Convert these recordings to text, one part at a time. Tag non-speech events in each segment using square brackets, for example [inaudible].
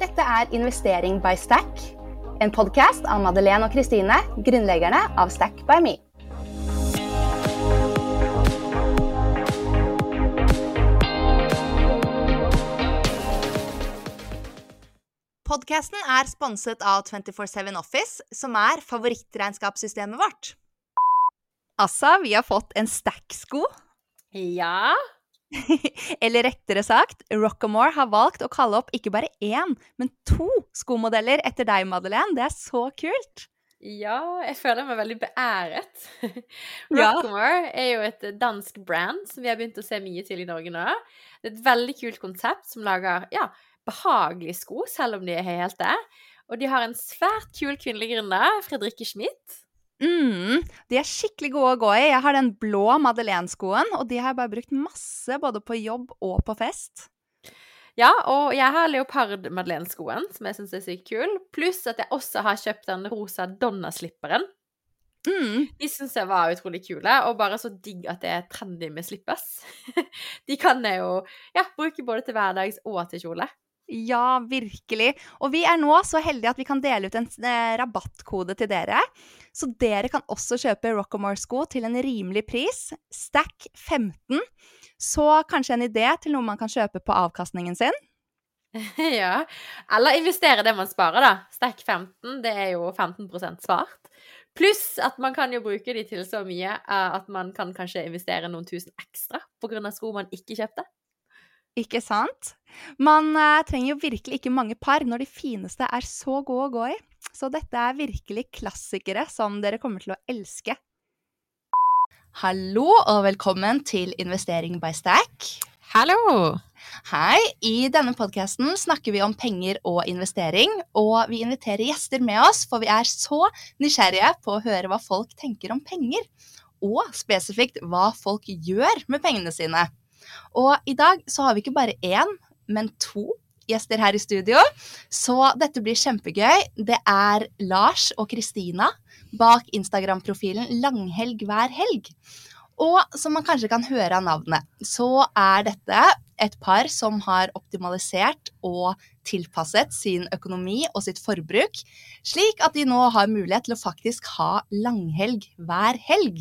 Dette er Investering by Stack, en podkast av Madeleine og Kristine, grunnleggerne av Stack by Me. Podkasten er sponset av 247 Office, som er favorittregnskapssystemet vårt. Altså, vi har fått en Stack-sko. Ja. [laughs] Eller rettere sagt, Rockamore har valgt å kalle opp ikke bare én, men to skomodeller etter deg, Madeleine. Det er så kult! Ja, jeg føler meg veldig beæret. [laughs] Rockamore er jo et dansk brand som vi har begynt å se mye til i Norge nå. Det er et veldig kult konsept som lager ja, behagelige sko, selv om de er høyhælte. Og de har en svært kul kvinnelig gründer, Fredrikke Schmidt. Mm, de er skikkelig gode å gå i. Jeg har den blå Madeleine-skoen, og de har jeg bare brukt masse både på jobb og på fest. Ja, og jeg har leopard-Madeleine-skoen, som jeg syns er sykt kul. Pluss at jeg også har kjøpt den rosa Donna-slipperen. Mm, De syns jeg var utrolig kule, og bare så digg at det er trendy med slippers. [laughs] De kan jeg jo ja, bruke både til hverdags og til kjole. Ja, virkelig. Og vi er nå så heldige at vi kan dele ut en eh, rabattkode til dere. Så dere kan også kjøpe Rockamore-sko til en rimelig pris. Stack 15. Så kanskje en idé til noe man kan kjøpe på avkastningen sin. [laughs] ja. Eller investere det man sparer, da. Stack 15, det er jo 15% svart. Pluss at man kan jo bruke de til så mye eh, at man kan kanskje investere noen tusen ekstra pga. sko man ikke kjøpte. Ikke sant? Man eh, trenger jo virkelig ikke mange par når de fineste er så gode å gå i. Så dette er virkelig klassikere som dere kommer til å elske. Hallo og velkommen til Investering by Stack. Hallo! Hei, i denne podcasten snakker vi om penger og investering, og vi inviterer gjester med oss, for vi er så nysgjerrige på å høre hva folk tenker om penger, og spesifikt hva folk gjør med pengene sine. Og i dag så har vi ikke bare én, men to gjester her i studio, så dette blir kjempegøy. Det er Lars og Kristina bak Instagram-profilen Langhelg hver helg. Og som man kanskje kan høre av navnet, så er dette et par som har optimalisert og tilpasset sin økonomi og sitt forbruk, slik at de nå har mulighet til å faktisk ha langhelg hver helg.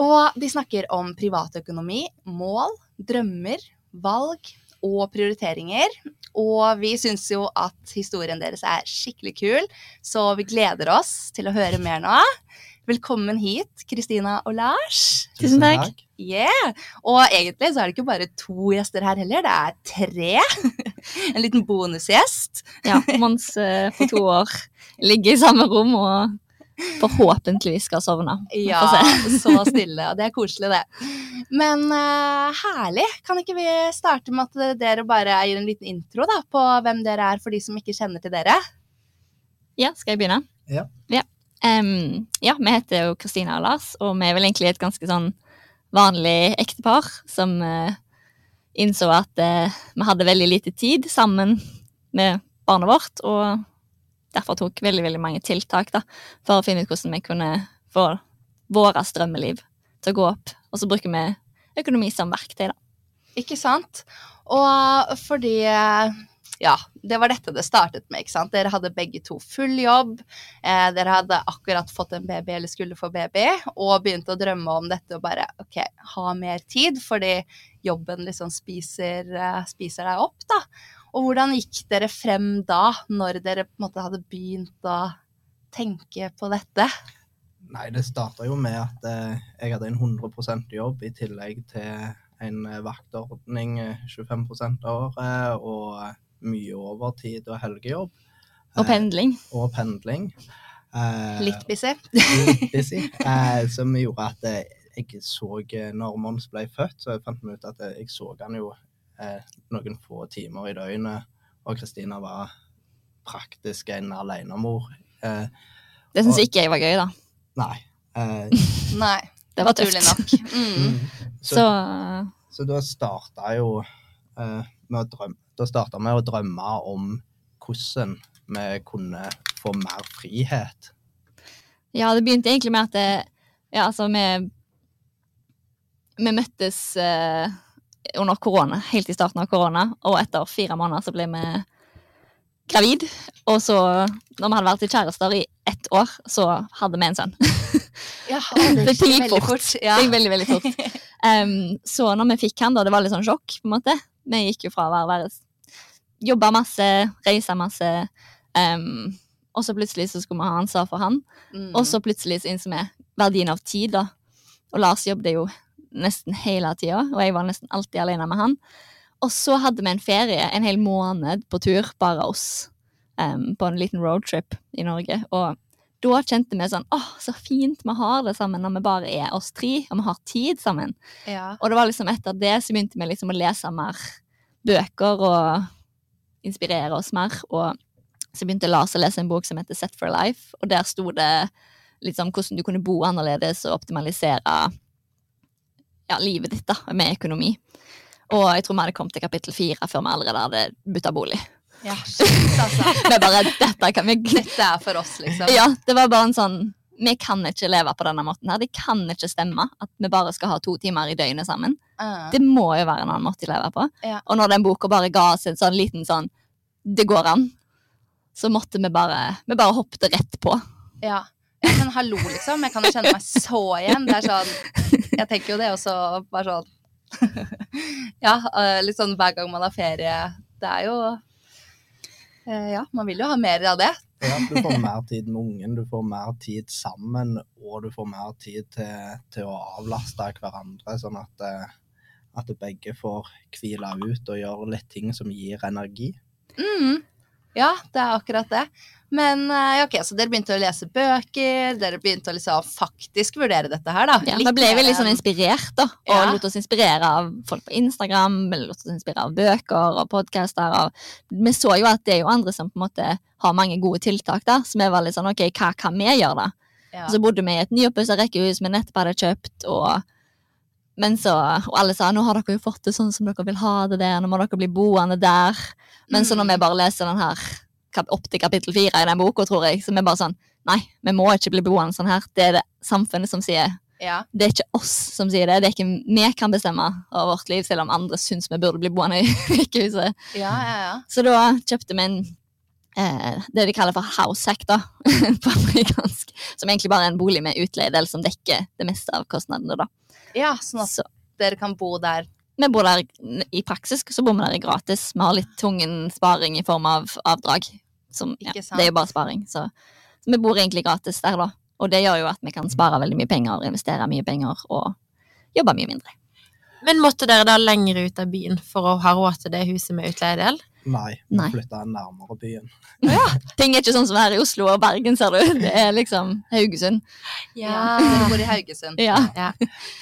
Og de snakker om privatøkonomi, mål, drømmer, valg og prioriteringer. Og vi syns jo at historien deres er skikkelig kul, så vi gleder oss til å høre mer nå. Velkommen hit, Kristina og Lars. Tusen takk. Yeah. Og egentlig så er det ikke bare to gjester her heller, det er tre. [laughs] en liten bonusgjest. Ja, Mons eh, på to år ligger i samme rom og forhåpentligvis skal sovne. Ja, så stille, og det er koselig, det. Men uh, herlig. Kan ikke vi starte med at dere bare gir en liten intro da, på hvem dere er, for de som ikke kjenner til dere? Ja, skal jeg begynne? Ja. Em, ja, vi heter jo Kristina og Lars, og vi er vel egentlig et ganske sånn vanlig ektepar som uh, innså at uh, vi hadde veldig lite tid sammen med barnet vårt, og derfor tok veldig, veldig mange tiltak da, for å finne ut hvordan vi kunne få våre drømmeliv til å gå opp. Og så bruker vi økonomi som verktøy, da. Ikke sant? Og fordi Ja, det var dette det startet med, ikke sant. Dere hadde begge to full jobb. Eh, dere hadde akkurat fått en baby eller skulle få baby, og begynte å drømme om dette og bare OK, ha mer tid, fordi jobben liksom spiser, eh, spiser deg opp, da. Og hvordan gikk dere frem da, når dere på en måte hadde begynt å tenke på dette? Nei, det starta jo med at eh, jeg hadde en 100% jobb i tillegg til en eh, vaktordning eh, 25 av året, og eh, mye overtid og helgejobb. Og pendling. Eh, og pendling. Eh, Litt busy? litt busy. Eh, som gjorde at eh, jeg så eh, Når Mons ble født, så fant vi ut at eh, jeg så han jo eh, noen få timer i døgnet, og Kristina var praktisk en alenemor. Eh, Det syns ikke jeg var gøy, da. nei. Eh, [laughs] Nei, [laughs] Det var naturlig nok. Mm. så, Så Så da starta jo eh, med å drømme Da starta vi å drømme om hvordan vi kunne få mer frihet. Ja, det begynte egentlig med at det, ja, altså, vi, vi møttes eh, under korona, helt i starten av korona, og etter fire måneder så ble vi gravid. Og så, når vi hadde vært kjærester i ett år, så hadde vi en sønn. [laughs] Ja, det gikk fort. fort. Ja. Det gikk veldig, veldig fort. [laughs] Um, så når vi fikk han, da, det var litt sånn sjokk, på en måte. Vi gikk jo fra å være, være Jobba masse, reise masse. Um, og så plutselig så skulle vi ha ansvar for han. Mm. Og så plutselig så innså vi verdien av tid, da. Og Lars jobbet jo nesten hele tida, og jeg var nesten alltid alene med han. Og så hadde vi en ferie, en hel måned på tur, bare oss, um, på en liten roadtrip i Norge. Og da kjente vi sånn åh, så fint vi har det sammen når vi bare er oss tre, og vi har tid sammen. ja. Og det var liksom etter det så begynte vi liksom å lese mer bøker og inspirere oss mer. Og så begynte Lars å lese en bok som heter Set for Life, og der sto det liksom hvordan du kunne bo annerledes og optimalisere ja, livet ditt da, med økonomi. Og jeg tror vi hadde kommet til kapittel fire før vi allerede hadde bytta bolig. ja, shit, altså. [laughs] Vi bare, dette kan vi Dette er for oss, liksom. Ja, det var bare en sånn Vi kan ikke leve på denne måten her. Det kan ikke stemme at vi bare skal ha to timer i døgnet sammen. Uh, Det må jo være en annen måte å leve på. Ja. Og når den boka bare ga oss en sånn liten sånn Det går an. Så måtte vi bare Vi bare hoppet rett på. ja. Ja, men hallo, liksom. Jeg kan jo kjenne meg så igjen. Det er sånn Jeg tenker jo det også, bare sånn [laughs] Ja, eh, litt sånn hver gang man har ferie. Det er jo eh, Ja, man vil jo ha mer av det. Ja, du får mer tid med ungen, du får mer tid sammen, og du får mer tid til, til å avlaste hverandre, sånn at, eh, at begge får hvile ut og gjøre litt ting som gir energi. Mm. Ja, det er akkurat det. Men eh, ja, ok, så dere begynte å lese bøker, dere begynte å liksom faktisk vurdere dette her, da. Ja, da ble vi litt sånn inspirert, da. Og Ja. lot oss inspirere av folk på Instagram, eller lot oss inspirere av bøker og podcaster. Vi så jo at det er jo andre som på en måte har mange gode tiltak da. så vi var litt sånn ok, hva kan vi gjøre da? ja. Og så bodde vi i et nyoppussa rekkehus vi nettopp hadde kjøpt, og men så, og alle sa nå har dere jo fått det sånn som dere vil ha det der, nå må dere bli boende der. Men så når vi bare leser den her opp til kapittel fire i den boka, tror jeg, så vi bare sånn Nei, vi må ikke bli boende sånn her. Det er det samfunnet som sier. ja. Det er ikke oss som sier det. Det er ikke vi kan bestemme over vårt liv, selv om andre syns vi burde bli boende i [laughs] rekehuset. ja, ja, ja. Så da kjøpte vi en eh, det de kaller for house hack, da, [laughs] på amerikansk. Som egentlig bare er en bolig med utleidel som dekker det meste av kostnadene, da. Ja, sånn at Så dere kan bo der. vi bor der i praksis, så bor vi der gratis. Vi har litt tvungen sparing i form av avdrag. Som, ja, det er jo bare sparing. Så, så vi bor egentlig gratis der, da. Og det gjør jo at vi kan spare veldig mye penger, investere mye penger og jobbe mye mindre. Men måtte dere da lenger ut av byen for å ha råd til det huset med utleiedel? Nei, vi Nei. flytta nærmere byen. Ja, Ting er ikke sånn som her i Oslo og Bergen, ser du. Det er liksom Haugesund. Ja, du bor i Haugesund. Ja.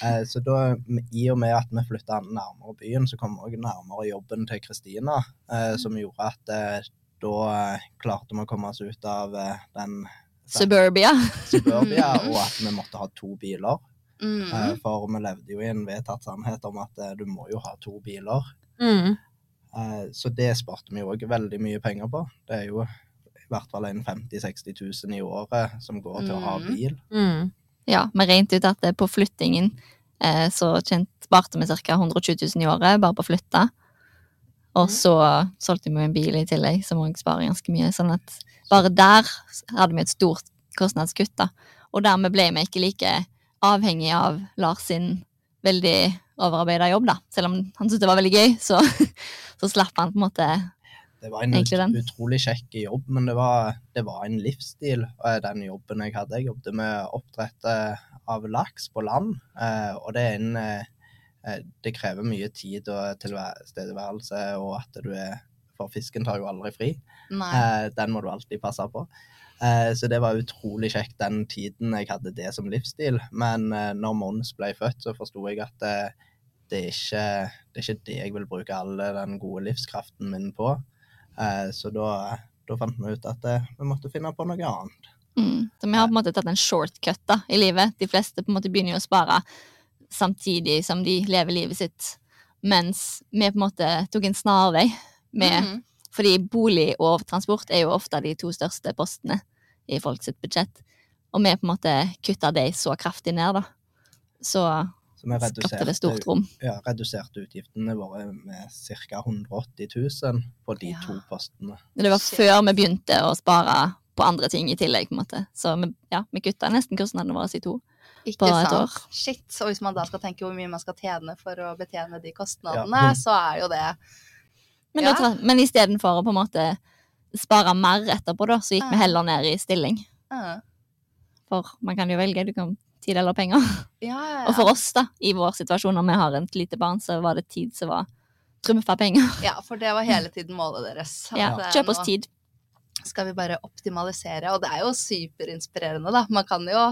Eh, Så da, i og med at vi flytta nærmere byen, så kom vi også nærmere jobben til Kristina, eh, som gjorde at eh, da klarte vi å komme oss ut av eh, den Suburbia. suburbia, [laughs] og at vi måtte ha to biler. Mm. For vi levde jo i en vedtatt sannhet om at du må jo ha to biler. Mm. Eh, Så det sparte vi jo òg veldig mye penger på. Det er jo i hvert fall en 50 000-60 000 i året som går til å ha Mm. bil. Mm. Ja, vi regnet ut at det på flyttingen eh, så sparte vi ca. 120 000 i året bare på å flytte. Og så solgte vi en bil i tillegg, som òg sparer ganske mye. Sånn at bare der hadde vi et stort kostnadskutt, da. Og dermed ble vi ikke like avhengig av Lars sin veldig overarbeida jobb, da. Selv om han syntes det var veldig gøy, så, [laughs] så slapp han på en måte Det var en ut, utrolig kjekk jobb, men det var, det var en livsstil, den jobben jeg hadde. Jeg jobbet med oppdrett av laks på land, eh, og det er en eh, Det krever mye tid og tilstedeværelse, og at du er For fisken tar jo aldri fri. Nei. Eh, Den må du alltid passe på. Eh, Så det var utrolig kjekt den tiden jeg hadde det som livsstil. Men eh, når Mons ble født, så forsto jeg at det, det er, ikke, det er ikke det jeg vil bruke all den gode livskraften min på. Eh, Så da, da fant vi ut at eh, vi måtte finne på noe annet. Mm. Så vi har på en måte tatt en shortcut da, i livet. De fleste på en måte begynner jo å spare samtidig som de lever livet sitt. Mens vi på en måte tok en snarvei. Med, Mhm. Fordi bolig og transport er jo ofte de to største postene i folks budsjett. Og vi på en måte kutta de så kraftig ned, da. Så Så vi skapte det stort rom. ja, reduserte utgiftene våre med ca. 180 000 på de Ja. to postene. Det var før vi begynte å spare på andre ting i tillegg, på en måte. Så vi, ja, vi kutta nesten kostnadene våre i to. Ikke på et sant? år. Shit. Og hvis man da skal tenke hvor mye man skal tjene for å betjene de kostnadene, Ja. så er jo det Men, Ja. men istedenfor å på en måte spare mer etterpå, da, så gikk vi heller ned i stilling. uh, For man kan jo velge, du kan tid eller penger. Ja, ja, Og for oss, da, i vår situasjon når vi har et lite barn, så var det tid som var trumfa penger. [laughs] ja, for det var hele tiden målet deres. Ja, eh, Kjøp oss tid. Skal vi bare optimalisere? Og det er jo superinspirerende, da. Man kan jo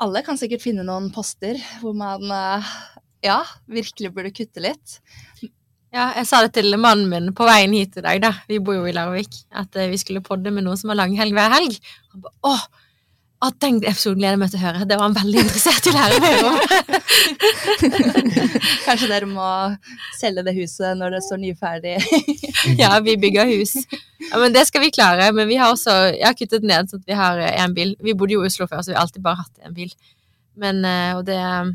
Alle kan sikkert finne noen poster hvor man eh, ja, virkelig burde kutte litt. Ja, jeg sa det til mannen min på veien hit i dag, da. Vi bor jo i Larvik. At eh, vi skulle podde med noen som har langhelg hver helg. Han ba, åh, at den episoden gleder jeg meg til å høre. Det var han veldig interessert i å lære mer om. [laughs] Kanskje dere må selge det huset når det står nyferdig. [laughs] ja, vi bygger hus. Ja, men det skal vi klare. Men vi har også Jeg har kuttet ned så at vi har én bil. Vi bodde jo i Oslo før, så vi har alltid bare hatt én bil. Men, eh, og det eh,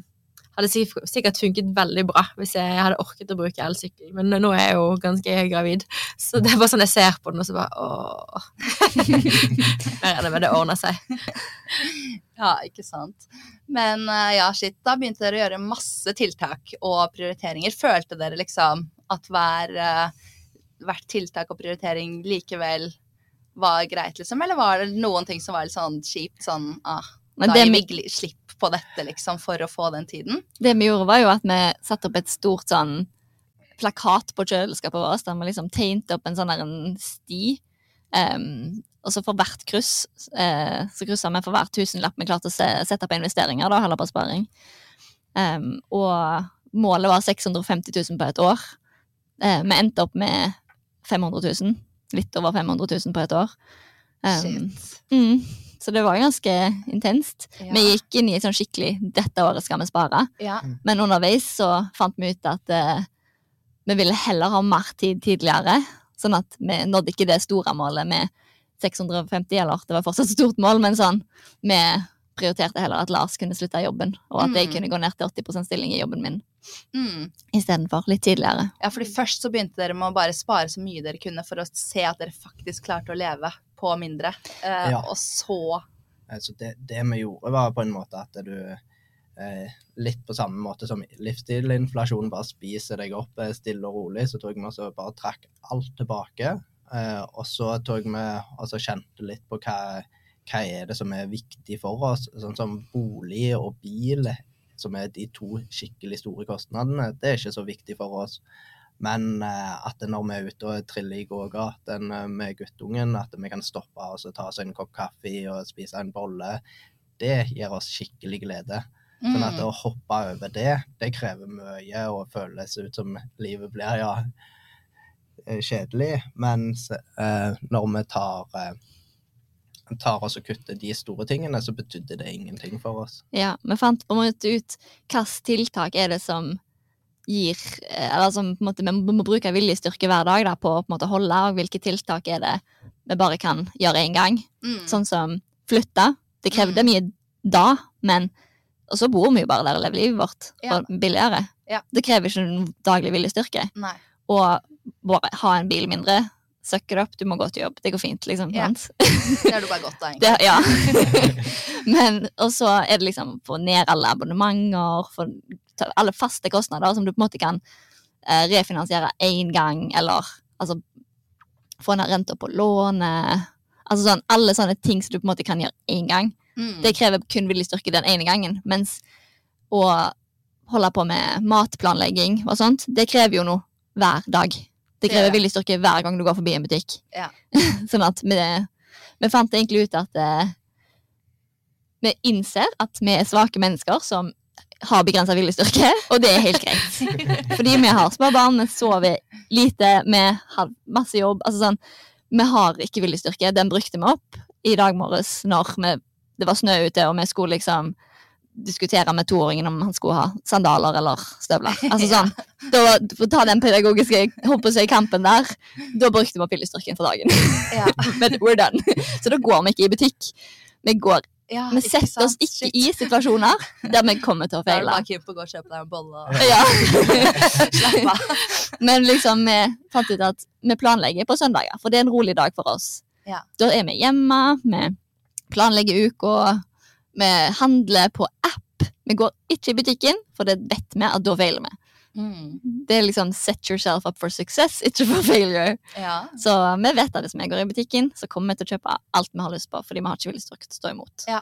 hadde sikkert funket veldig bra hvis jeg hadde orket å bruke elsykkel. Men nå er jeg jo ganske gravid, så det er bare sånn jeg ser på den, og så bare åh. Jeg regner med det ordner seg. Ja, ikke sant. Men eh, ja, shit, da begynte dere å gjøre masse tiltak og prioriteringer. Følte dere liksom at hver, eh, hvert tiltak og prioritering likevel var greit, liksom? Eller var det noen ting som var litt sånn kjipt, sånn ah, Men da gir vi, vi slipp på dette, liksom, for å få den tiden? det vi gjorde, var jo at vi satte opp et stort sånn plakat på kjøleskapet vårt, der vi liksom tegnte opp en sånn der en sti. Um, og så for hvert kryss, uh, så kryssa vi for hver tusenlapp vi klarte å se, sette på investeringer, da, heller på sparing. Um, og målet var 650 000 på et år. Uh, vi endte opp med 500 000. Litt over 500 000 på et år. Um, Shit. mm, så det var ganske intenst. Ja. Vi gikk inn i et sånn skikkelig 'dette året skal vi spare'. Ja. Men underveis så fant vi ut at uh, vi ville heller ha mer tid tidligere. Sånn at vi nådde ikke det store målet med 650, eller det var fortsatt et stort mål, men sånn Vi prioriterte heller at Lars kunne slutte i jobben, og at jeg Mm. kunne gå ned til 80% stilling i jobben min Mm. istedenfor. Litt tidligere. ja, fordi først så begynte dere med å bare spare så mye dere kunne for å se at dere faktisk klarte å leve på mindre. Eh, Ja. Og så altså det, det vi gjorde, var på en måte at du eh, Litt på samme måte som livsstilinflasjon, bare spiser deg opp eh, stille og rolig, så tok vi også bare trakk alt tilbake. Eh, og så tok vi altså kjente litt på hva, hva er det som er viktig for oss. Sånn som bolig og bil, som er de to skikkelig store kostnadene, det er ikke så viktig for oss. Men eh, at når vi er ute og triller i gågaten eh, med guttungen, at vi kan stoppe og ta oss en kopp kaffe og spise en bolle, det gir oss skikkelig glede. Sånn at mm. å hoppe over det, det krever mye og føles ut som livet blir ja eh, kjedelig. Mens eh, når vi tar, eh, tar oss og kutter de store tingene, så betydde det ingenting for oss. Ja, vi fant på en måte ut hvilke tiltak er det som gir eh, Eller som på en måte vi må, bruke viljestyrke hver dag da, på å på en måte holde, og hvilke tiltak er det vi bare kan gjøre én gang. Mm. Sånn som flytte. Det krevde Mm. mye da, men Og så bor vi jo bare der og lever livet vårt Ja. billigere. Ja. Det krever ikke noen daglig viljestyrke. Nei. Og bare ha en bil mindre. Suck it up, du må gå til jobb. Det går fint, liksom. Ja. Det har du bare godt av, egentlig. [laughs] Det, ja. [laughs] Men, og så er det liksom få ned alle abonnementer, få alle faste kostnader som du på en måte kan eh, refinansiere én gang, eller altså få ned renta på lånet. Altså sånn, alle sånne ting som du på en måte kan gjøre én gang. Mm. Det krever kun viljestyrke den ene gangen. Mens å holde på med matplanlegging og sånt, det krever jo noe hver dag. Det krever viljestyrke hver gang du går forbi en butikk. Ja. [laughs] sånn at vi, vi fant egentlig ut at eh, vi innser at vi er svake mennesker som har begrensa viljestyrke, [laughs] og det er helt greit. [laughs] Fordi vi har små barn, vi sover lite, vi har masse jobb. Altså sånn, vi har ikke viljestyrke. Den brukte vi opp i dag morges når vi, det var snø ute, og vi skulle liksom diskutere med toåringen om han skulle ha sandaler eller støvler. [laughs] Altså sånn, da, For å ta den pedagogiske håper jeg, kampen der, da brukte vi pillestyrken for dagen. Ja. [laughs] Men we're done. Så da går vi ikke i butikk. Vi går Ja, Vi setter oss ikke Shit. i situasjoner der vi kommer til å Da er det feile. bare på å gå og kjøpe deg en bolle og Ja. [laughs] slappe av. Men liksom, vi fant ut at vi planlegger på søndager, for det er en rolig dag for oss. Ja. Da er vi hjemme, vi planlegger uka, vi handler på app. Vi går ikke i butikken, for det vet vi at da feiler vi. Mm. Det er liksom set yourself up for success, ikke for failure. Ja. Så vi vet at hvis vi går i butikken, så kommer vi til å kjøpe alt vi har lyst på, fordi vi har ikke villet til stå imot. Ja.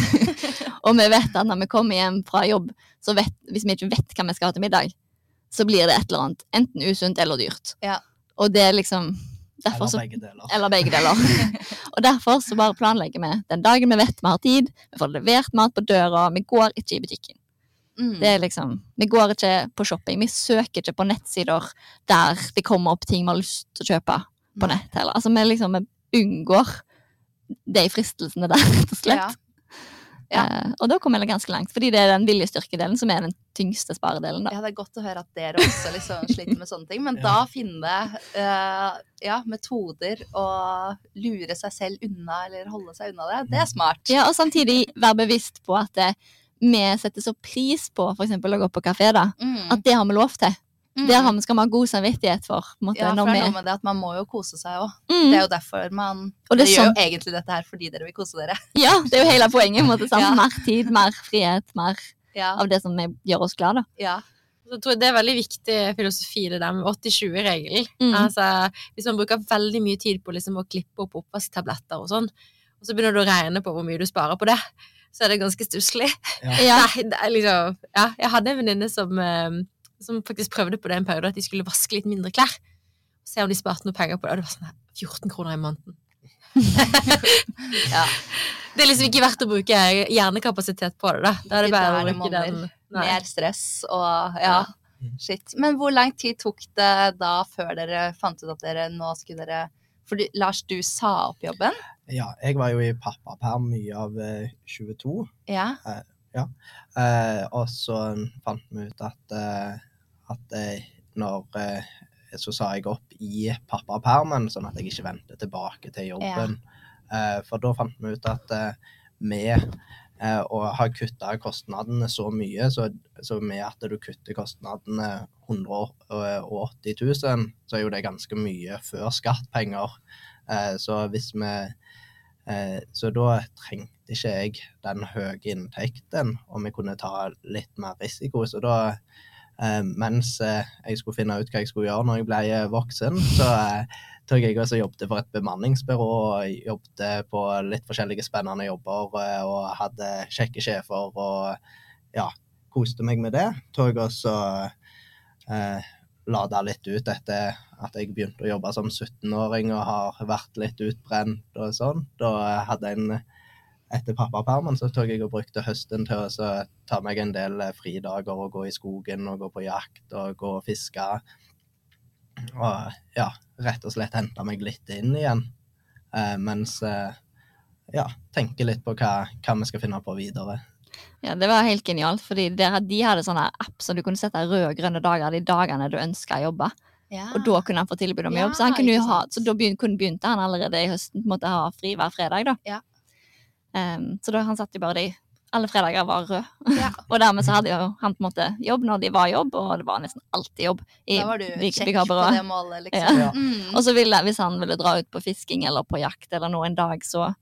[laughs] og vi vet at når vi kommer hjem fra jobb, så vet, hvis vi ikke vet hva vi skal ha til middag, så blir det et eller annet, enten usunt eller dyrt. Ja. Og det er liksom derfor Eller begge deler. Eller begge deler. [laughs] og derfor så bare planlegger vi den dagen vi vet vi har tid, vi får levert mat på døra, vi går ikke i butikken. Mm. Det er liksom, Vi går ikke på shopping, vi søker ikke på nettsider der det kommer opp ting vi har lyst til å kjøpe på nett heller. Altså, vi liksom vi unngår de fristelsene der, rett og slett. Ja. Ja. Eh, og da kommer jeg ganske langt, fordi det er den viljestyrkedelen som er den tyngste sparedelen. da. Ja, det er godt å høre at dere også liksom sliter med sånne ting, men [laughs] Ja. da finne eh, ja, metoder å lure seg selv unna eller holde seg unna det, det er smart. Ja, og samtidig være bevisst på at det, vi setter så pris på eksempel å gå på kafé, da. Mm. At det har vi lov til. Mm. Det har vi, skal vi ha god samvittighet for. På måte, ja, for når det er noe med det at man må jo kose seg òg. mm, Det er jo derfor man og det Dere er gjør sånn, jo egentlig dette her fordi dere vil kose dere. [laughs] ja, det er jo hele poenget. Måte. Ja. Mer tid, mer frihet, mer Ja. av det som gjør oss glad, da. ja. Så jeg tror det er veldig viktig filosofi, det der med 80-20-regelen. Mm. Altså, hvis man bruker veldig mye tid på liksom å klippe opp oppvasktabletter og sånn, og så begynner du å regne på hvor mye du sparer på det, så er det ganske stusslig. Ja. [laughs] Liksom Ja, jeg hadde en venninne som, eh, som faktisk prøvde på det en periode, at de skulle vaske litt mindre klær. Se om de sparte noe penger på det. Og det var sånn her, 14 kroner i måneden. [laughs] Ja. Det er liksom ikke verdt å bruke hjernekapasitet på det, da. Da er det bare å bruke den. Nei. Mer stress og ja. Ja. Shit. Men hvor lang tid tok det da før dere fant ut at dere nå skulle dere For Lars, du sa opp jobben? Ja, jeg var jo i pappaperm mye av eh, 22. Ja. Eh, og så fant vi ut at, eh, at eh, når eh, Så sa jeg opp i pappapermen, sånn at jeg ikke vendte tilbake til jobben. Ja. for da fant vi ut at eh, med eh, å ha kutta kostnadene så mye, så, så med at du kutter kostnadene 180 000, så er jo det ganske mye før skattpenger. Eh, så hvis vi Eh, Så da trengte ikke jeg den høye inntekten, og vi kunne ta litt mer risiko. Så da, eh, mens eh, jeg skulle finne ut hva jeg skulle gjøre når jeg ble eh, voksen, så eh, tok jeg også jobbet for et bemanningsbyrå og jobbet på litt forskjellige spennende jobber eh, og hadde kjekke sjefer og ja, koste meg med det. Tok også eh, lada litt ut etter at jeg begynte å jobbe som 17-åring og har vært litt utbrent og sånn. Da hadde en Etter pappapermen så tok jeg og brukte høsten til å så ta meg en del eh, fridager og gå i skogen og gå på jakt og gå og fiske. Og ja, rett og slett hente meg litt inn igjen. Eh, mens eh, ja, tenke litt på hva, hva vi skal finne på videre. Ja, det var helt genialt, fordi der, de hadde sånne app som du kunne sette røde og grønne dager de dagene du ønska å jobbe. ja. Og da kunne han få tilbud om jobb. Så, han kunne jo ha, så da begyn- kunne begynte han allerede i høsten på en måte ha fri hver fredag. da. Ja. Em, så da han satt jo bare de Alle fredager var røde. Ja. [laughs] og dermed så hadde jo han på en måte jobb når de var jobb, og det var nesten alltid jobb. i Da var du kjekk på det målet, liksom. Ja. Mm. Og så ville, hvis han ville dra ut på fisking eller på jakt eller noe en dag, så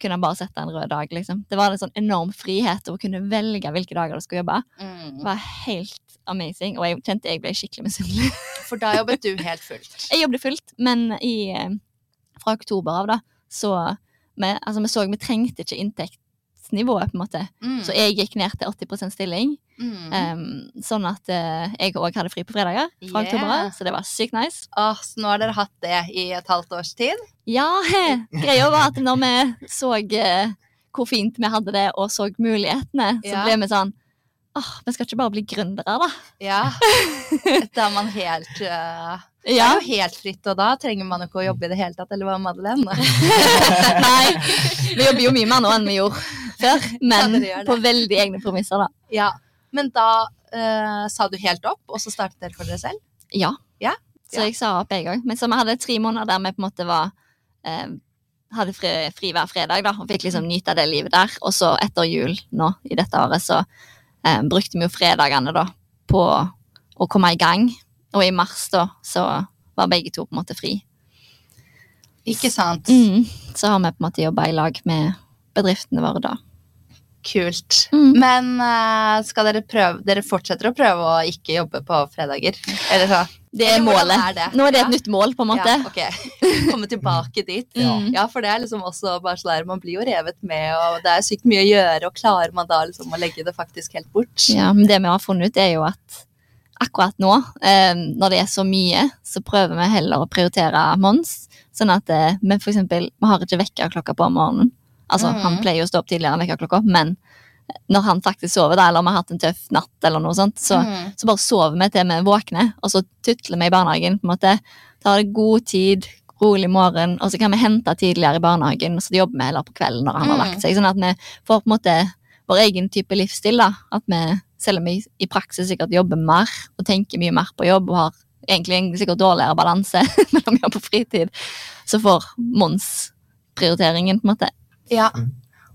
kunne han bare sette en rød dag, liksom. Det var en sånn enorm frihet å kunne velge hvilke dager du skulle jobbe. Mm. Det var helt amazing, og jeg kjente jeg ble skikkelig misunnelig. [laughs] For da jobbet du helt fullt. Jeg jobbet fullt, men i, eh, fra oktober av, da, så vi, altså, vi så vi trengte ikke inntektsnivået, på en måte. Mm. Så jeg gikk ned til 80 stilling, mm. Um, sånn at uh, jeg òg hadde fri på fredager fra Yeah. oktober av, så det var sykt nice. Oh, så nå har dere hatt det i et halvt års tid? Ja, greia var at når vi så uh, hvor fint vi hadde det, og så mulighetene, så Ja. ble vi sånn Åh, vi skal ikke bare bli gründere, da. Ja. [laughs] Da er man helt eh, Det er jo helt fritt, og da trenger man ikke å jobbe i det hele tatt, eller hva, Madeleine? [laughs] Nei, vi jobber jo mye mer nå enn vi gjorde før, men ja, på veldig egne premisser, da. Ja. Men da uh, sa du helt opp, og så startet dere for dere selv? Ja. Ja, Så ja. jeg sa opp, en gang. Men så vi hadde tre måneder der vi på en måte var uh, hadde fri, fri hver fredag da, og fikk liksom nyte det livet der. Og så etter jul nå i dette året så eh, brukte vi jo fredagene da på å komme i gang. Og i mars da så var begge to på en måte fri. Ikke sant? Mm. Så har vi på en måte jobba i lag med bedriftene våre da. Kult. Mm. Men eh, skal dere prøve Dere fortsetter å prøve å ikke jobbe på fredager? Eller så? Det er målet. er det? Nå er det Ja. et nytt mål, på en måte. Ja, ok. Komme tilbake dit. Ja. [laughs] Mm. Ja, for det er liksom også bare sånn der, man blir jo revet med, og det er sykt mye å gjøre, og klarer man da liksom å legge det faktisk helt bort? Ja, men det vi har funnet ut er jo at akkurat nå, eh, når det er så mye, så prøver vi heller å prioritere Mons. Sånn at eh, vi for eksempel, vi har ikke vekkerklokka på om morgenen. Altså, Mhm. han pleier jo å stå opp tidligere enn vekkerklokka, men når han faktisk sover da, eller vi har hatt en tøff natt eller noe sånt, så, Mm. så bare sover vi til vi våkner, og så tutler vi i barnehagen, på en måte. Tar det god tid, rolig morgen, og så kan vi hente tidligere i barnehagen, og så jobber vi heller på kvelden når han har Mm. lagt seg. Sånn at vi får på en måte vår egen type livsstil, da. At vi, selv om vi i praksis sikkert jobber mer og tenker mye mer på jobb og har egentlig en sikkert dårligere balanse mellom jobb og fritid, så får Mons prioriteringen, på en måte. Ja. Mm.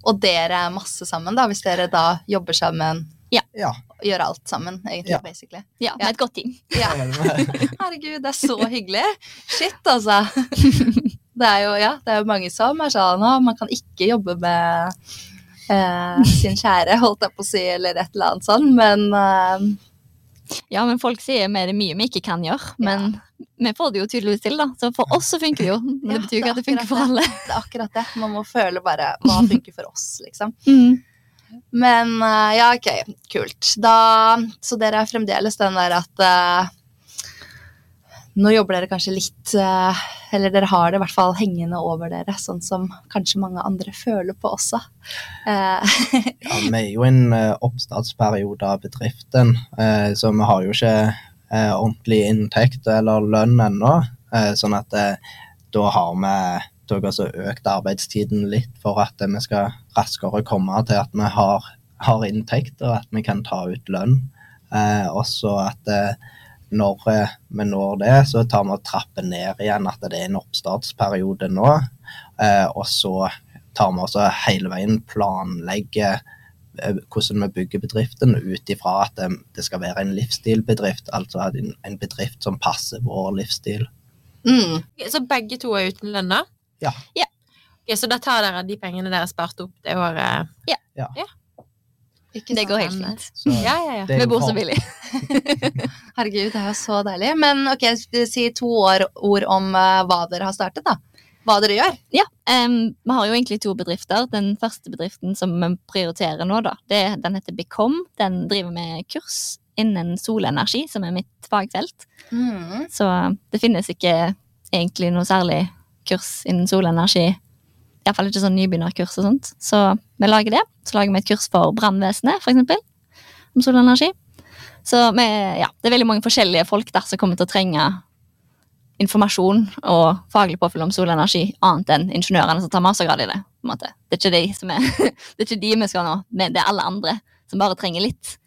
Og dere er masse sammen, da, hvis dere da jobber sammen Ja. ja. gjør alt sammen, egentlig, Ja. basically. Ja, med et godt team. Ja. [laughs] Herregud, det er så hyggelig. Shit, altså. [laughs] Det er jo, ja, det er jo mange som er sånn å, man kan ikke jobbe med sin kjære, holdt jeg på å si, eller et eller annet sånn, men eh, Ja, men folk sier vi er det mye vi ikke kan gjøre, men vi får det jo tydeligvis til, da. Så for oss så funker det jo, men Ja, det betyr jo ikke at det funker for alle. det er akkurat det. Man må føle bare hva [laughs] funker for oss, liksom. Mm. Men eh, ja, ok, kult. Da, så dere er fremdeles den der at eh, nå jobber dere kanskje litt eh, Eller dere har det i hvert fall hengende over dere, sånn som kanskje mange andre føler på også. Eh, [laughs] Ja, vi er jo i en eh, oppstartsperiode av bedriften, så vi har jo ikke ordentlig inntekt eller lønn ennå. Sånn at da har vi også økt arbeidstiden litt for at vi skal raskere komme til at vi har, har inntekt og at vi kan ta ut lønn. Også at eh, når eh, vi når det, så tar vi og trapper ned igjen at det er en oppstartsperiode nå. Eh, og så tar vi også hele veien planlegger eh, hvordan vi bygger bedriften ut ifra at det, skal være en livsstilbedrift, altså en, bedrift som passer vår livsstil. mm, Så begge to er uten lønn, da? Ja. Ja. Okay, så da tar dere de pengene dere sparte opp det året? Ikke Det går helt fint. Ja, ja, ja. Vi bor så billig. Herregud, det er jo så deilig. Men ok, si to år, ord om uh, hva dere har startet, da. Hva dere gjør. Ja, um, vi har jo egentlig to bedrifter. Den første bedriften som vi prioriterer nå, da, det, den heter Becom. Den driver med kurs innen solenergi, som er mitt fagfelt. Mm. Så det finnes ikke egentlig noe særlig kurs innen solenergi. Iallfall ikke sånn nybegynnerkurs og sånt. Så vi lager det. Så lager vi et kurs for brannvesenet, eksempel, om solenergi. Så vi, ja, det er veldig mange forskjellige folk der som kommer til å trenge informasjon og faglig påfyll om solenergi, annet enn ingeniørene som tar mastergrad i det. på en måte. Det er ikke de som er, [laughs] det er ikke de vi skal nå, men det er alle andre som bare trenger litt.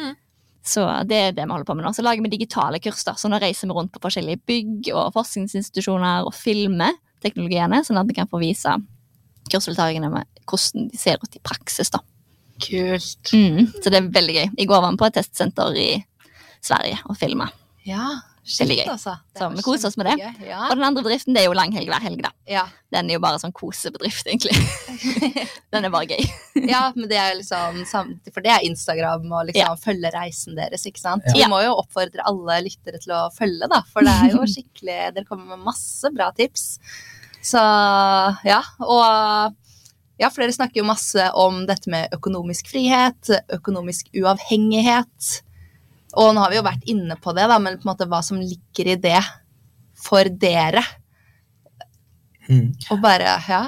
Mm. Så det er det vi holder på med nå. Så lager vi digitale kurs, da, så nå reiser vi rundt på forskjellige bygg og forskningsinstitusjoner og filmer teknologiene, sånn at vi kan få vise kursdeltakerne med hvordan de ser ut i praksis. da. Kult. Mm. Så det er veldig gøy. I går var vi på et testsenter i Sverige og filma. Ja, Veldig gøy. altså. Så vi koser oss med det. Ja. Og den andre bedriften det er jo langhelg hver helg, da. Ja. Den er jo bare sånn kosebedrift, egentlig. [laughs] Den er bare gøy. ja, men det er liksom For det er Instagram og liksom følge reisen deres, ikke sant. Ja. Vi må jo oppfordre alle lyttere til å følge, da. For det er jo [laughs] skikkelig Dere kommer med masse bra tips. Så ja. Og ja, for dere snakker jo masse om dette med økonomisk frihet, økonomisk uavhengighet. Og nå har vi jo vært inne på det, da, men på en måte hva som ligger i det for dere. Mm. Og bare Ja.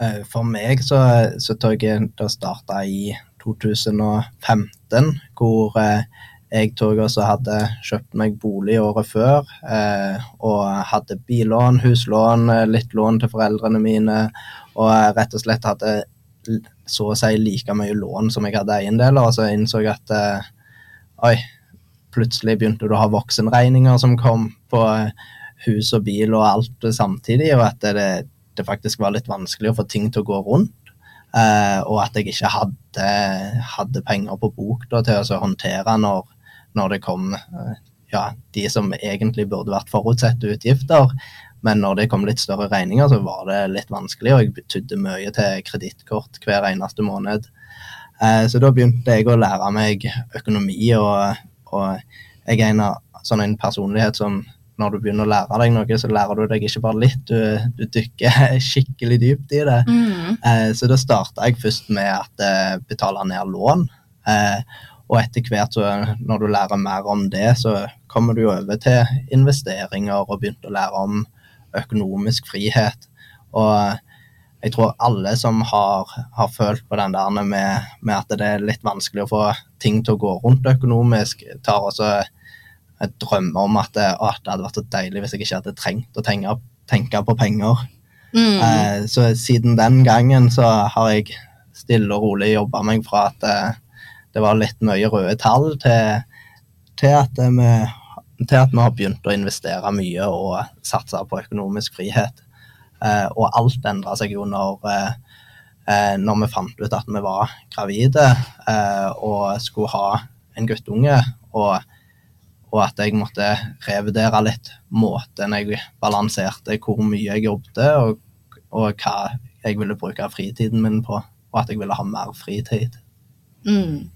Eh, For meg så, så tok jeg det starta i 2015, hvor eh, jeg tok også hadde kjøpt meg bolig året før, eh, og hadde billån, huslån, eh, litt lån til foreldrene mine, og eh, rett og slett hadde så å si like mye lån som jeg hadde eiendeler, og så innså jeg at eh, oi, plutselig begynte du å ha voksenregninger som kom på eh, hus og bil og alt samtidig, og at det, det faktisk var litt vanskelig å få ting til å gå rundt. eh, og at jeg ikke hadde, hadde penger på bok da, til å håndtere når, når det kom eh, ja, de som egentlig burde vært forutsette utgifter. Men når det kom litt større regninger, så var det litt vanskelig, og jeg betydde mye til kredittkort hver eneste måned. Eh, så da begynte jeg å lære meg økonomi, og, og jeg er en, sånn en personlighet som når du begynner å lære deg noe, så lærer du deg ikke bare litt, du, du dykker [laughs] skikkelig dypt i det. Mm. Eh, så da starta jeg først med eh, betale ned lån. Eh, og etter hvert, så, når du lærer mer om det, så kommer du over til investeringer og begynte å lære om økonomisk frihet. Og jeg tror alle som har, har følt på den der med, med at det er litt vanskelig å få ting til å gå rundt økonomisk, tar også et drømme om at det, å, det hadde vært så deilig hvis jeg ikke hadde trengt å tenke, tenke på penger. Mm. Eh, så siden den gangen så har jeg stille og rolig jobba meg fra at eh, det var litt mye røde tall, til, til, at vi, til at vi har begynt å investere mye og satse på økonomisk frihet. Eh, og alt endra seg jo når, eh, når vi fant ut at vi var gravide eh, og skulle ha en guttunge. og og at jeg måtte revurdere litt måten jeg balanserte hvor mye jeg jobbet, og, og hva jeg ville bruke fritiden min på, og at jeg ville ha mer fritid. Mm.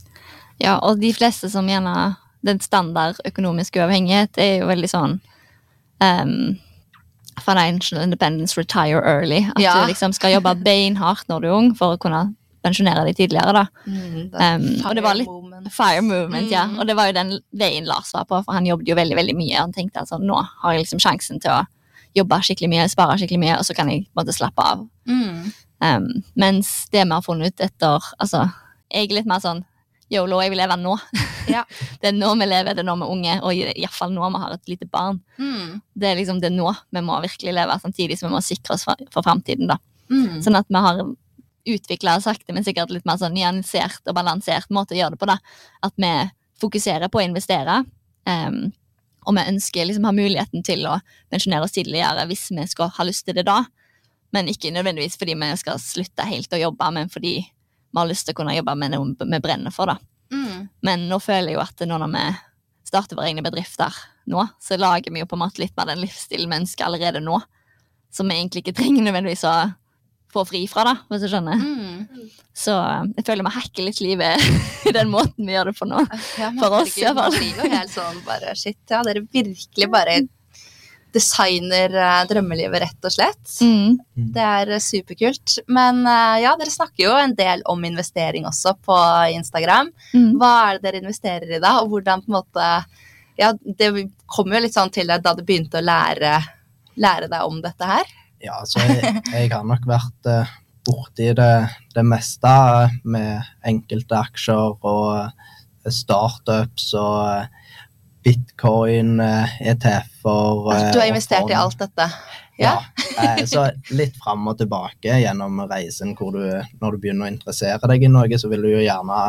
Ja, og de fleste som gjerne Den standard økonomiske uavhengighet er jo veldig sånn um, Financial independence, retire early. At Ja. du liksom skal jobbe beinhardt når du er ung for å kunne pensjonere deg tidligere. da. Mm. Um, og det var litt Moment. Fire movement, ja. Mm. Og det var jo den veien Lars var på, for han jobbet jo veldig veldig mye. Han tenkte at sånn, nå har jeg liksom sjansen til å jobbe skikkelig mye, spare skikkelig mye, og så kan jeg på en måte slappe av. Mm. Um, mens det vi har funnet ut etter Altså, jeg er litt mer sånn Yolo, jeg vil leve nå. [laughs] Ja. det er nå vi lever, det er nå vi er unge, og iallfall nå vi har et lite barn. Mm. Det er liksom det er nå vi må virkelig leve, samtidig som vi må sikre oss for, for framtiden. Mm. Sånn at vi har utvikla sakte, men sikkert litt mer sånn nyansert og balansert måte å gjøre det på. da. At vi fokuserer på å investere. Um, og vi ønsker liksom ha muligheten til å pensjonere oss tidligere hvis vi skal ha lyst til det da. Men ikke nødvendigvis fordi vi skal slutte helt å jobbe, men fordi vi har lyst til å kunne jobbe med noe vi brenner for. da. Mm. Men nå føler jeg jo at nå når vi starter våre egne bedrifter nå, så lager vi jo på en måte litt mer den livsstilen vi ønsker allerede nå. Som vi egentlig ikke trenger nødvendigvis å få fri fra, da, hvis du skjønner. Mm. Så eh, jeg føler vi hacker litt livet [laughs] i den måten vi gjør det på nå. Ja, For oss, iallfall. sånn bare shit, ja, dere virkelig bare designer eh, drømmelivet, rett og slett. Mm. Det er eh, superkult. Men eh, ja, dere snakker jo en del om investering også på Instagram. Mm. Hva er det dere investerer i da, og hvordan på en måte Ja, det kom jo litt sånn til deg da du begynte å lære, lære deg om dette her. Ja, så jeg, jeg har nok vært uh, borti det, det meste med enkelte aksjer og startups og bitcoin, eh, ETF-er eh, Du har investert i alt dette. Ja. Ja. eh, så litt fram og tilbake gjennom reisen hvor du, når du begynner å interessere deg i noe, så vil du jo gjerne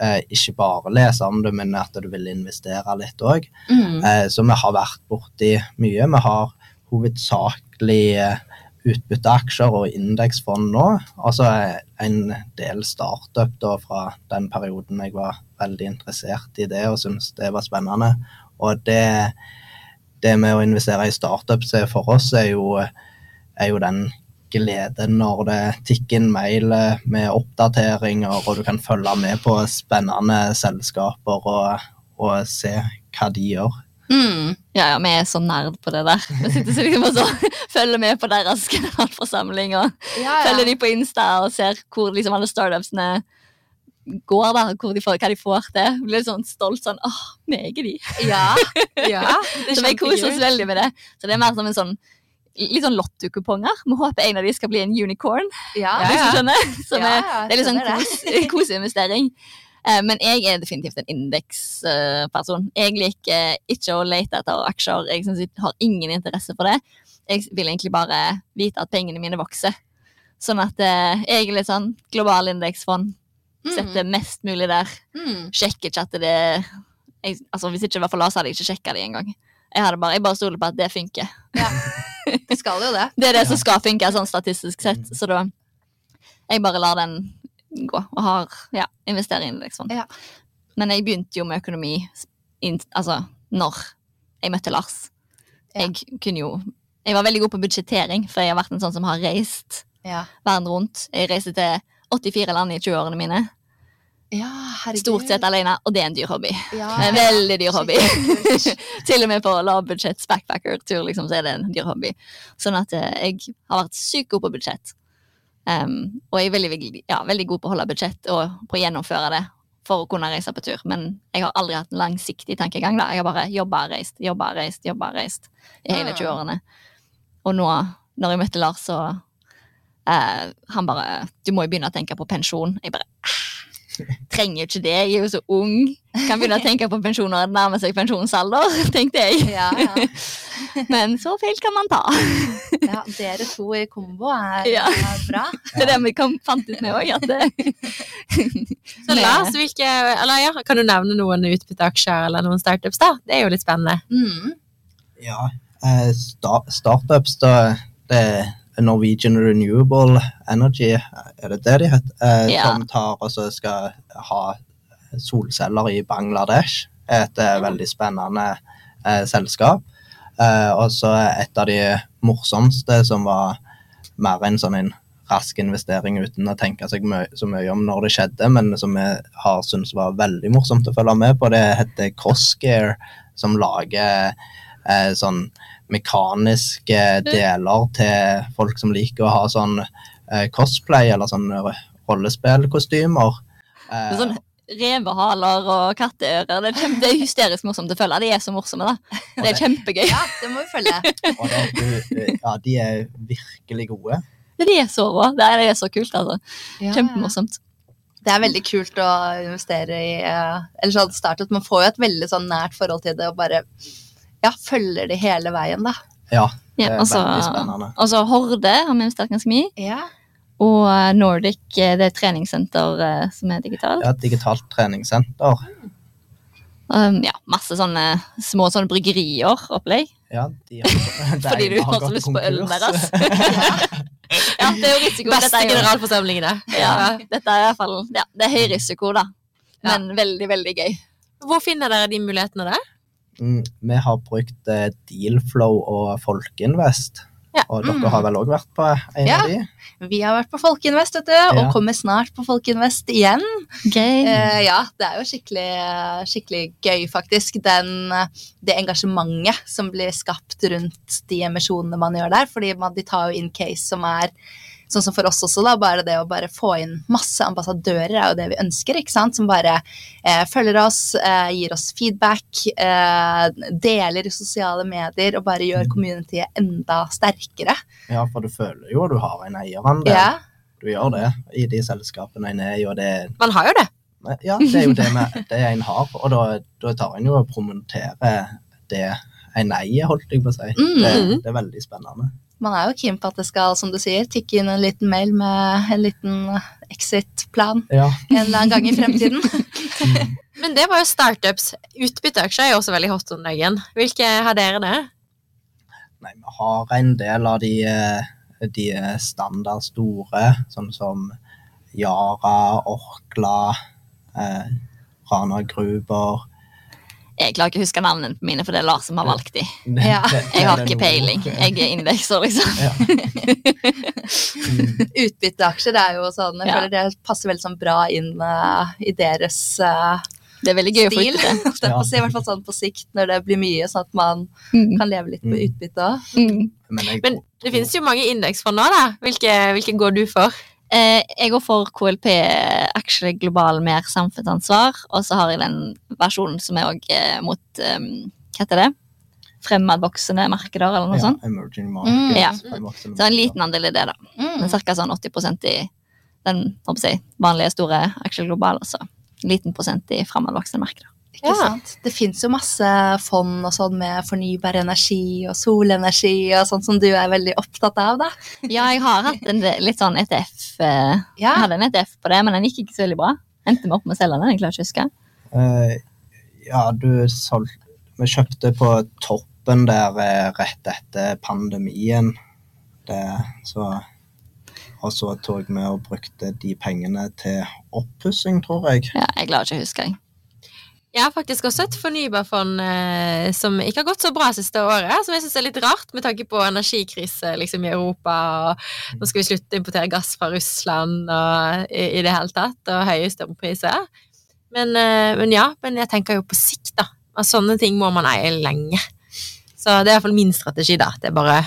eh, ikke bare lese om det, men at du vil investere litt òg. Mm. Eh, så vi har vært borti mye. Vi har hovedsakelig eh, utbytteaksjer og indeksfond nå. Og så er en del startup da fra den perioden jeg var veldig interessert i det og syntes det var spennende. Og det, det med å investere i startups er for oss er jo, er jo den gleden når det tikker inn mail med oppdateringer, og du kan følge med på spennende selskaper og, og se hva de gjør. Mm. Ja, ja, vi er så nerd på det der. Vi sitter så liksom og så [laughs] følger med på deres generalforsamling og Ja, følger de på Insta og ser hvor liksom alle startupsene går, da, hvor de får, hva de får til. Blir litt sånn stolt sånn åh, meg er de. ja. ja. [laughs] Så vi koser oss veldig med det. Så det er mer som en sånn litt sånn lottokuponger. Vi håper en av de skal bli en unicorn. Ja, skjønner. Så Ja, vi, ja, det er litt sånn kos, koseinvestering. Eh, Men jeg er definitivt en indeksperson. Jeg liker ikke å lete etter aksjer. Jeg synes jeg har ingen interesse for det. Jeg vil egentlig bare vite at pengene mine vokser. Sånn at eh, jeg er litt sånn global indeksfond. Setter mest mulig der. Mm. Sjekker ikke at det jeg, altså Hvis ikke det var for Lars, hadde jeg ikke sjekka det engang. Jeg, hadde bare, jeg bare stoler på at det funker. Ja. [laughs] Det skal jo det. Det er det som skal funke sånn statistisk sett. Så da Jeg bare lar den gå, og har ja, investere i liksom. Ja. Men jeg begynte jo med økonomi in, altså når jeg møtte Lars. Ja. Jeg kunne jo Jeg var veldig god på budsjettering, for jeg har vært en sånn som har reist Ja, verden rundt. Jeg reiste til 84 land i 20-årene mine. ja herregud. Stort sett alene, og det er en dyr hobby. Ja, [laughs] En veldig dyr hobby. [laughs] Til og med på lavbudsjetts backpacker-tur, liksom, så er det en dyr hobby. Sånn at eh, jeg har vært sykt god på budsjett. Um, og jeg er veldig, ja, veldig god på å holde budsjett og på å gjennomføre det for å kunne reise på tur. Men jeg har aldri hatt en langsiktig tankegang. da. Jeg har bare jobba reist, jobba reist, jobba reist i hele Ah. 20-årene. Og nå, når jeg møtte Lars, så uh, Han bare 'Du må jo begynne å tenke på pensjon'. Jeg bare «Ah, Trenger ikke det, jeg er jo så ung. Kan begynne å tenke på pensjon når det nærmer seg pensjonsalder, [laughs] tenkte jeg. Ja, ja. [laughs] Men så feil kan man ta. ja, dere to i kombo er, Ja. er bra. [laughs] Det er det vi kom, fant ut med òg, Så Lars, hvilke, eller ja, kan du nevne noen utbytteaksjer eller noen startups da? Det er jo litt spennende. Mm. Ja, eh, sta startups, da det Norwegian Renewable Energy, er det det de heter? Eh, Ja. Som tar og så skal ha solceller i Bangladesh. Et eh, veldig spennende eh, selskap. Eh, og så et av de morsomste som var mer en sånn en rask investering uten å tenke seg mye, så mye om når det skjedde, men som vi har syntes var veldig morsomt å følge med på. Det heter Crossgear, som lager eh, sånn mekaniske deler til folk som liker å ha sånn eh, cosplay eller sånn rollespillkostymer. Det Eh, er sånn Revehaler og katteører. Det er, kjempe, det er hysterisk morsomt å følge. De er så morsomme, da. Det er kjempegøy. Ja, det må vi følge. [laughs] du, ja, de er virkelig gode. De er så rå. Det er, det er så kult, altså. Kjempemorsomt. Det er veldig kult å investere i eh, Eller sånn startet. Man får jo et veldig sånn nært forhold til det og bare ja, følger det hele veien, da. Ja, det er ja, altså, veldig spennende. Og så Horde har vi investert ganske mye i. Ja. Og eh, Nordic, eh, det er et treningssenter eh, som er digitalt. Ja, digitalt treningssenter. Um, ja, masse sånne små sånne bryggerier-opplegg. Ja, de har, [laughs] det Fordi du har så lyst på ølen deres. [laughs] Ja, det er jo risiko. Beste er generalforsamlingene. Ja, dette er i hvert fall ja, Det er høy risiko, da. Men veldig, veldig gøy. Hvor finner dere de mulighetene der? Mm, vi har brukt eh, Dealflow og Folkeinvest. Ja. Og dere har vel òg vært på en Ja. av de? Vi har vært på Folkeinvest, vet du, og Ja. kommer snart på Folkeinvest igjen. Gøy. Uh, ja, det er jo skikkelig, skikkelig gøy, faktisk. Den, det engasjementet som blir skapt rundt de emisjonene man gjør der. Fordi man, de tar jo inn case som er sånn som for oss også, da. Bare det å bare få inn masse ambassadører er jo det vi ønsker, ikke sant. Som bare eh, følger oss, eh, gir oss feedback, eh, deler i sosiale medier og bare gjør communityet enda sterkere. Ja, for du føler jo du har en eierandel. Ja. Du gjør det i de selskapene en er i, og det Man har jo det. Ja, det er jo det, med, det en har, og da, da tar en jo og promoterer det en eier, holdt jeg på å si. Mm. Det, det er veldig spennende. Man er jo keen på at det skal, som du sier, tikke inn en liten mail med en liten exit-plan Ja. en eller annen gang i fremtiden. [laughs] Men det var jo startups. Utbytteaksjer er jo også veldig hot om dagen. Hvilke har dere det? Nei, vi har en del av de, eh, de standard store, sånn som Yara, Orkla, eh, Rana Gruber. Jeg klarer ikke å huske navnene på mine, for det er Lars som har valgt de. [laughs] Ja. Jeg har ikke peiling. Jeg er indekser, liksom. Ja. [laughs] Mm, Utbytteaksjer er jo sånn, jeg Ja. føler det passer veldig sånn bra inn uh, i deres uh, Det er veldig gøy å få ut utbytte. Det [laughs] på I hvert fall sånn på sikt, når det blir mye, sånn at man Mm. kan leve litt på Mm. utbytte òg. Mm. Men, jeg, Men det finnes jo mange indeksfond nå, da. Hvilke, hvilke går du for? Eh, jeg går for KLP, aksje global mer samfunnsansvar, og så har jeg den versjonen som er òg eh, mot eh, Hva heter det? Fremadvoksende markeder, eller noe ja, sånt. Emerging Mm, markets. ja. Så en liten andel i det, da. Mm. Ca. sånn 80% i den jeg, vanlige store aksje global, og så liten prosent i fremadvoksende markeder. Ikke Ja. sant? Det fins jo masse fond og sånn med fornybar energi og solenergi og sånn som du er veldig opptatt av, da. Ja, jeg har hatt en litt sånn ETF eh, Ja. Jeg hadde en ETF på det, men den gikk ikke så veldig bra. Endte vi opp med å selge den, jeg klarer ikke å huske. Uh, ja, du solgte Vi kjøpte på toppen der eh, rett etter pandemien. Det, så, og så tok vi og brukte de pengene til oppussing, tror jeg. Ja, jeg klarer ikke å huske, jeg. Jeg har faktisk også et fornybarfond eh, som ikke har gått så bra siste året, som jeg syns er litt rart med tanke på energikrise liksom, i Europa, og nå skal vi slutte å importere gass fra Russland og, i, i det hele tatt, og høye strømpriser. Men, eh, men ja, men jeg tenker jo på sikt, da. At sånne ting må man eie lenge. Så det er iallfall min strategi, da. Det er bare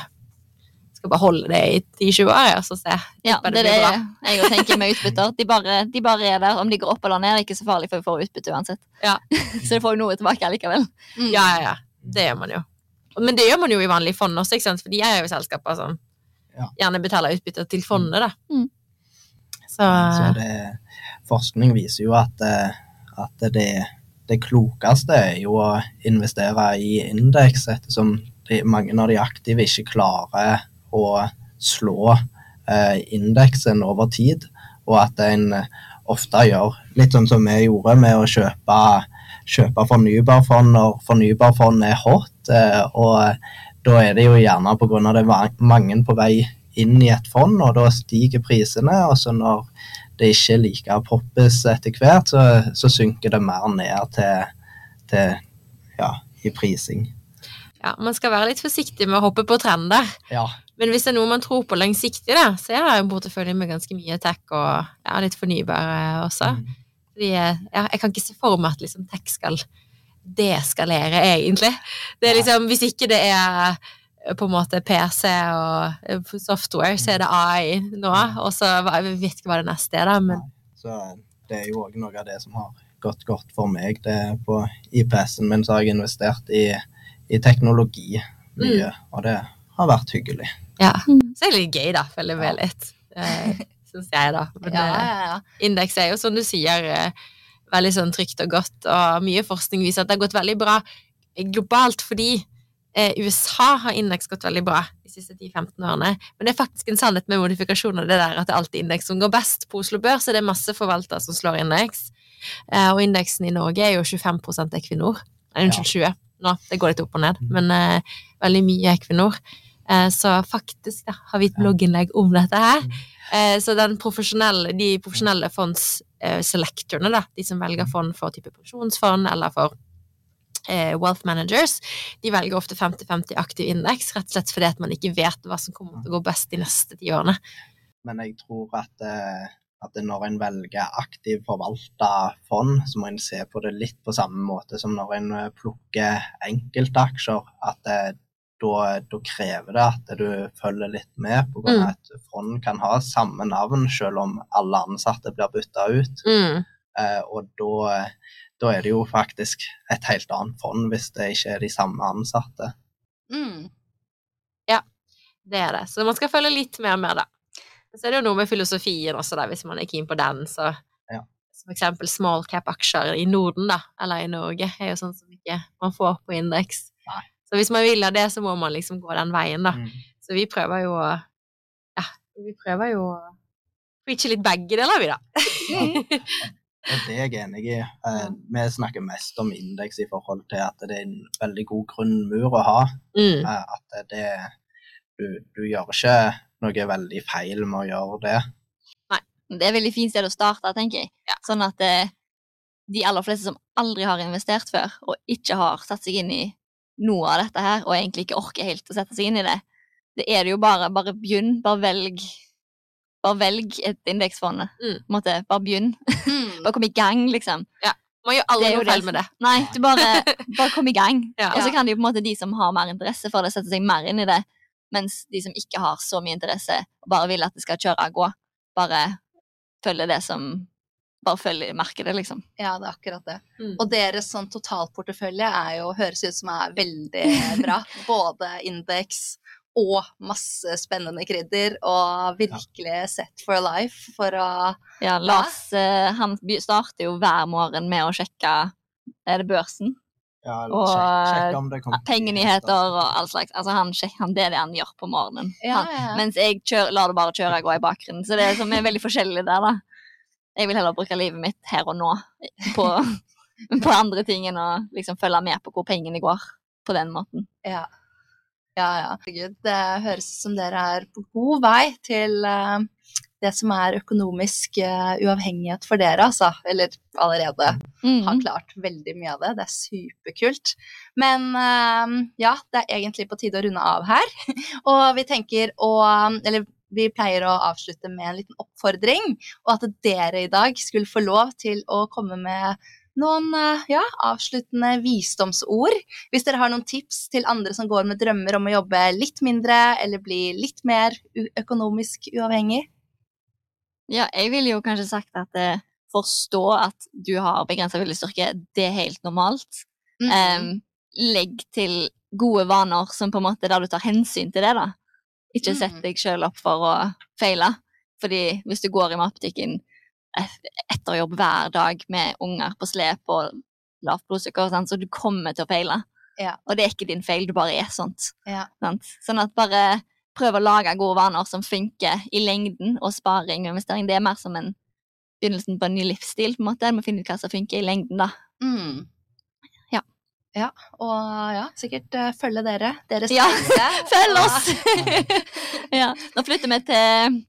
skal bare holde det i 10-20 år, og så se. Ja, det, det er det bra. jeg tenker med utbytter. De bare, de bare er der. Om de går opp eller ned, er ikke så farlig, for vi får utbytte uansett. Ja. [laughs] så det får jo noe tilbake likevel. Mm. Ja, ja, ja. Det gjør man jo. Men det gjør man jo i vanlige fond også, ikke sant? for de er jo selskaper som gjerne betaler utbytte til fondet, da. Mm. Så, Så det, forskning viser jo at, eh, at det, det klokeste er jo å investere i indeks, ettersom de, mange av de aktive ikke klarer å slå eh, indeksen over tid, og at en eh, ofte gjør litt sånn som vi gjorde med å kjøpe, kjøpe fornybarfond når fornybarfond er hot, eh, og da er det jo gjerne pga. det er mange på vei inn i et fond, og da stiger prisene, og så når det ikke er like poppis etter hvert, så, så synker det mer ned til, til ja, i prising. ja, man skal være litt forsiktig med å hoppe på trender. Ja, Men hvis det er noe man tror på langsiktig, da, så er det en portefølje med ganske mye tech og ja, litt fornybare også. Mm. Fordi, eh, ja, jeg kan ikke se for meg at liksom, tech skal deskalere, egentlig. Det er liksom, hvis ikke det er eh, på en måte PC og eh, software, så er det AI nå. Og så jeg vet ikke hva det neste er, da, men Så det er jo òg noe av det som har gått godt for meg. Det er på IPS-en min så har jeg investert i, i teknologi mye, og det har vært hyggelig. Ja. Så er det litt gøy, da. Følger med litt. Eh, Syns jeg, da. Men Ja, eh, ja, ja. indeks er jo, som du sier, eh, veldig sånn trygt og godt, og mye forskning viser at det har gått veldig bra globalt, fordi eh, USA har indeks gått veldig bra de siste 10-15 årene. Men det er faktisk en sannhet med modifikasjoner, det der at det er alltid indeks som går best. På Oslo Børs er det masse forvaltere som slår indeks, eh, og indeksen i Norge er jo 25% Equinor. Nei, unnskyld, 20. Nå, det går litt opp og ned, men eh, veldig mye Equinor. Eh, så faktisk da, har vi et blogginnlegg om dette her. Eh, så den profesjonelle, de profesjonelle fondsselectorene, da, de som velger fond for type pensjonsfond eller for eh, wealth managers, de velger ofte 50-50 aktiv indeks, rett og slett fordi at man ikke vet hva som kommer til å gå best de neste ti årene. Men jeg tror at, eh, at når en velger aktiv forvalta fond, så må en se på det litt på samme måte som når en eh, plukker enkeltaksjer. At eh, da, da krever det at du følger litt med, på grunn av at fond kan ha samme navn selv om alle ansatte blir bytta ut. Mm. Eh, og da, da er det jo faktisk et helt annet fond hvis det ikke er de samme ansatte. Mm. Det er det. Så man skal følge litt mer med, da. Så er det jo noe med filosofien også, da, hvis man er keen på den. Så Ja. som eksempel small cap-aksjer i Norden, da, eller i Norge, er jo sånn som ikke man får på indeks. Så hvis man vil ha det, så må man liksom gå den veien, da. Mm. Så vi prøver jo å Ja, vi prøver jo å preache litt begge deler, vi, da. Og det er jeg enig i. Eh, vi snakker mest om indeks i forhold til at det er en veldig god grunnmur å ha. Mm. Eh, at det du, du gjør ikke noe veldig feil med å gjøre det. Nei. Det er et veldig fint sted å starte, tenker jeg. Sånn at eh, de aller fleste som aldri har investert før, og ikke har satt seg inn i noe av dette her, og egentlig ikke orker helt å sette seg inn i det, det er det jo bare Bare begynn. Bare velg. Bare velg et indeksfond. Mm. Måte, Bare begynn. Mm. Bare kom i gang, liksom. Man gjør aldri noe feil med det. Nei, du bare, [laughs] bare kom i gang. Ja. Og så kan de på en måte de som har mer interesse for det, sette seg mer inn i det. Mens de som ikke har så mye interesse, og bare vil at det skal kjøre og gå, bare følge det som Bare følger merker det, liksom. Ja, det er akkurat det. Mm. Og deres sånn totalportefølje er jo, høres ut som er veldig [laughs] bra. Både indeks og masse spennende krydder, og virkelig set for life for å Ja, Lars ja. han starter jo hver morgen med å sjekke Er det børsen? Ja, Og, om det kommer Pengenyheter og all slags. Altså, han, sjek- han, det er det han gjør på morgenen. Ja, Han. Mens jeg kjører, lar det bare kjøre og gå i bakgrunnen. Så det er, som er veldig forskjellig der, da. Jeg vil heller bruke livet mitt her og nå på, på andre ting enn å liksom følge med på hvor pengene går. på den måten. Ja. Ja, ja. Gud, det høres ut som dere er på god vei til uh, det som er økonomisk uh, uavhengighet for dere, altså. Eller allerede har Mm. klart veldig mye av det. Det er superkult. Men uh, ja, det er egentlig på tide å runde av her. [laughs] Og vi tenker å Eller vi pleier å avslutte med en liten oppfordring, og at dere i dag skulle få lov til å komme med noen eh, ja, avsluttende visdomsord. Hvis dere har noen tips til andre som går med drømmer om å jobbe litt mindre eller bli litt mer økonomisk uavhengig. Ja, jeg ville jo kanskje sagt at eh, forstå at du har begrensa viljestyrke, det er helt normalt. Mm. Em, legg til gode vaner som på en måte der du tar hensyn til det, da. Ikke sett Mm. deg sjøl opp for å feile. Fordi hvis du går i matbutikken etter jobb hver dag med unger på slep og lavt blodsukker, sånn, så du kommer til å feile. Ja. Og det er ikke din feil, du bare er sånt. Ja. Sånn at bare prøv å lage gode vaner som funker i lengden, og sparing og investering. Det er mer som en begynnelsen på en ny livsstil, på en måte. Du må finne ut hva som funker i lengden, da. Mm. Ja. Og ja, sikkert uh, følge dere. Deres Ja, [laughs] [laughs] Følg oss! [laughs] ja. Nå flytter vi til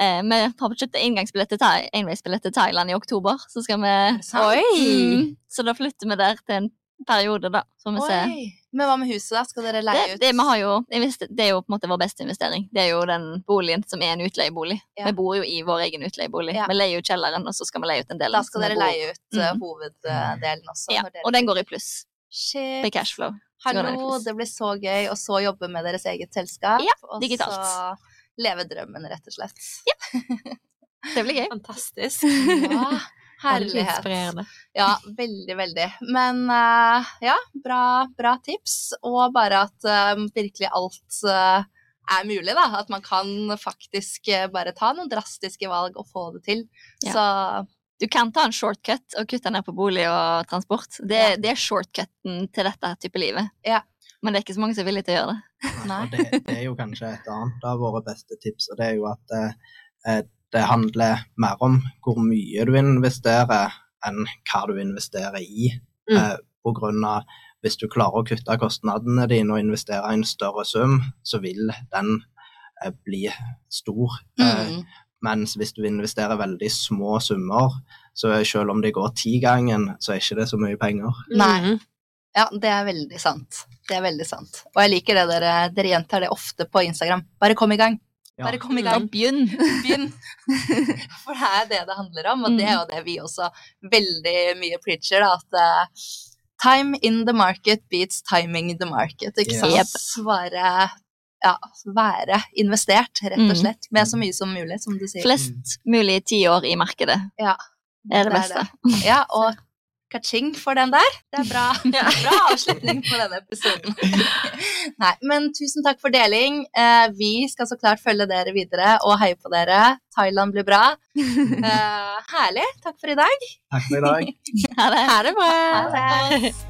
eh, Vi har kjøpt inngangsbillett til Thai, til Thailand i oktober. Så skal vi? Mm, Så da flytter vi der til en periode, da. Så vi. Oi. Men hva med huset, da? Skal dere leie Det, ut? det, jo, det er jo på en måte vår beste investering. Det er jo den boligen som er en utleiebolig. Ja. Vi bor jo i vår egen utleiebolig. Vi leier ut kjelleren, og så skal vi leie ut en del. Da skal dere leie ut Mhm. hoveddelen også. Ja, og den går i pluss. Shit. Med cashflow. Hallo, det blir så gøy å så jobbe med deres eget selskap. Ja, og så leve drømmen, rett og slett. [laughs] Det blir gøy. Fantastisk. Ja, herlighet. inspirerende. Ja, veldig, veldig. Men uh, ja, bra, bra tips. Og bare at uh, virkelig alt uh, er mulig, da. At man kan faktisk bare ta noen drastiske valg og få det til. Ja. Så Du kan ta en shortcut og kutte ned på bolig og transport. Det, Ja. det er shortcuten til dette type livet. Ja. Men det er ikke så mange som er villige til å gjøre det. Nei. Og det, det er jo kanskje et annet av våre beste tips, og det er jo at eh, det handler mer om hvor mye du investerer, enn hva du investerer i. Mm. Eh, på grunn av hvis du klarer å kutte kostnadene dine og investere i en større sum, så vil den eh, bli stor. Eh, Mm. Mens hvis du investerer veldig små summer, så selv om det går tigangen, så er ikke det så mye penger. Nei. Mhm. Ja, det er veldig sant. Det er veldig sant. Og jeg liker det dere, dere gjentar det ofte på Instagram. Bare kom i gang. Ja. Bare kom i gang. begynn. [laughs] Begynn. [laughs] For det er det det handler om, og det er jo det vi også veldig mye preacher, da, at eh, time in the market beats timing the market, ikke sant? Yep. Være, ja, være investert, rett og Mm. slett, med så mye som mulig, som du sier. Flest mulig tiår i markedet Ja. er det beste. det. Ja, og kaching for den der. Det er bra. [laughs] Bra avslutning på denne episoden. [laughs] Nei, men tusen takk for deling. Eh, vi skal så klart følge dere videre og heie på dere. Thailand blir bra. [laughs] Eh, herlig. Takk for i dag. Takk for i dag. Ha det. Ha det bra. Ha det.